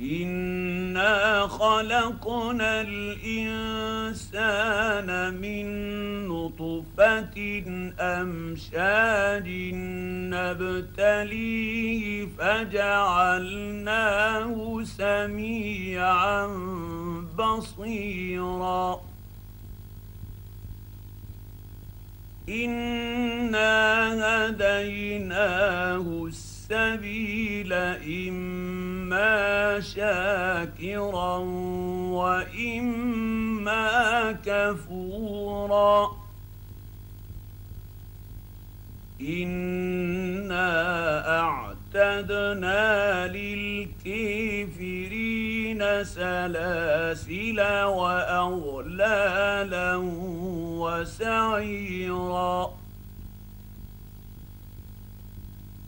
انا خلقنا الانسان من نطفه امشاج نبتليه فجعلناه سميعا بصيرا انا هديناه السبيل إما شاكرا وإما كفورا. إنا أعتدنا للكافرين سلاسل وأغلالا وسعيرا.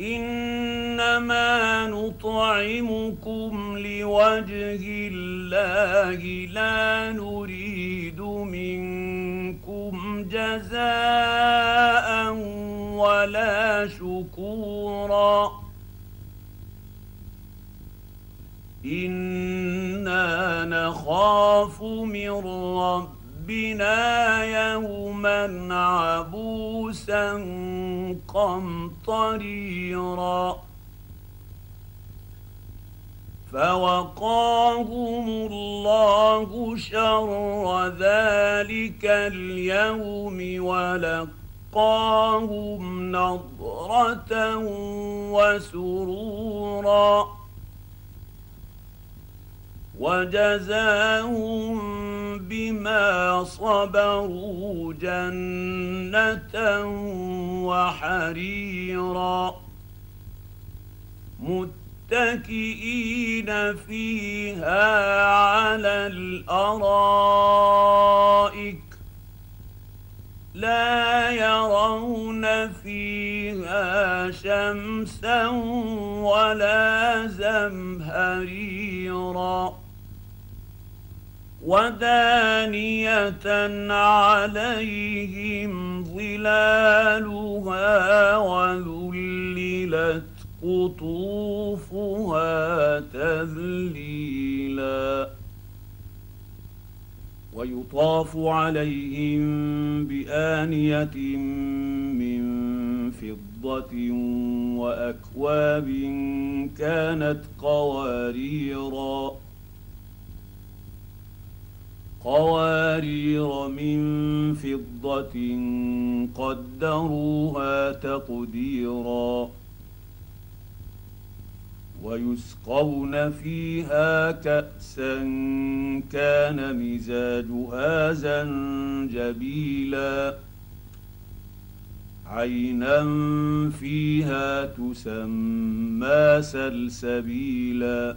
إنما نطعمكم لوجه الله لا نريد منكم جزاء ولا شكورا. إنا نخاف من رب ربنا يوما عبوسا قمطريرا فوقاهم الله شر ذلك اليوم ولقاهم نضرة وسرورا وجزاهم بما صبروا جنة وحريرا. متكئين فيها على الأرائك. لا يرون فيها شمسا ولا زمهريرا. ودانيه عليهم ظلالها وذللت قطوفها تذليلا. ويطاف عليهم بآنية من فضة وأكواب كانت قواريرا. قوارير من فضة قدروها تقديرا ويسقون فيها كأسا كان مزاجها زنجبيلا عينا فيها تسمى سلسبيلا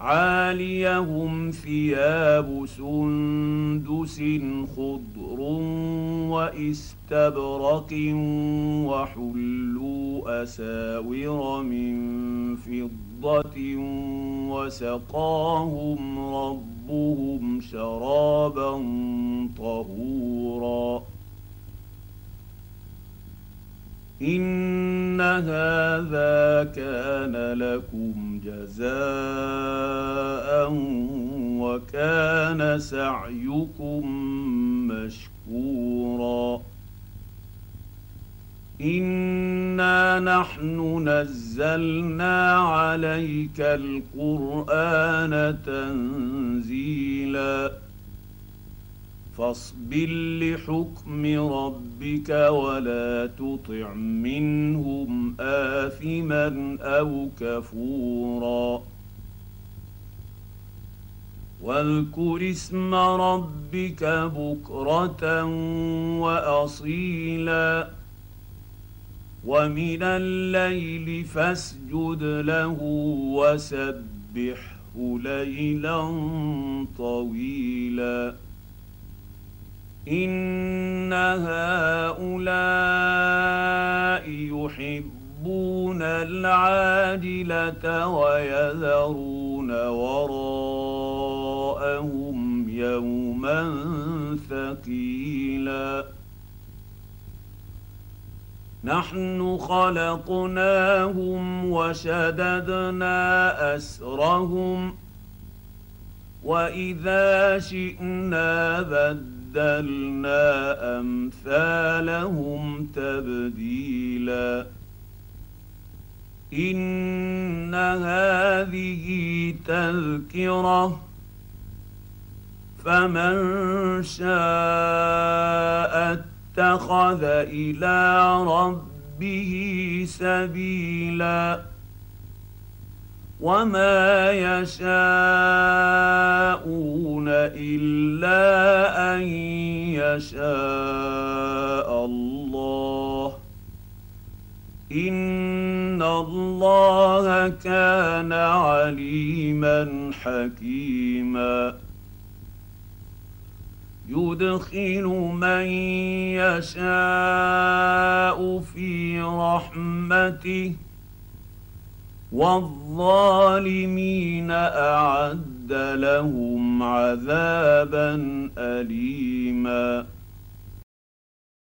عاليهم ثياب سندس خضر وإستبرق وحلوا أساور من فضة وسقاهم ربهم شرابا طهورا. إن هذا كان لكم جزاء وكان سعيكم مشكورا. انا نحن نزلنا عليك القران تنزيلا. فاصبر لحكم ربك ولا تطع منهم آثما أو كفورا. واذكر اسم ربك بكرة وأصيلا. ومن الليل فاسجد له وسبحه ليلا طويلا. ان هؤلاء يحبون العاجله ويذرون وراءهم يوما ثقيلا نحن خلقناهم وشددنا اسرهم واذا شئنا بدلنا بدلنا أمثالهم تبديلا. إن هذه تذكرة فمن شاء اتخذ إلى ربه سبيلا. وما يشاءون الا ان يشاء الله ان الله كان عليما حكيما يدخل من يشاء في رحمته والظالمين أعد لهم عذابا اليما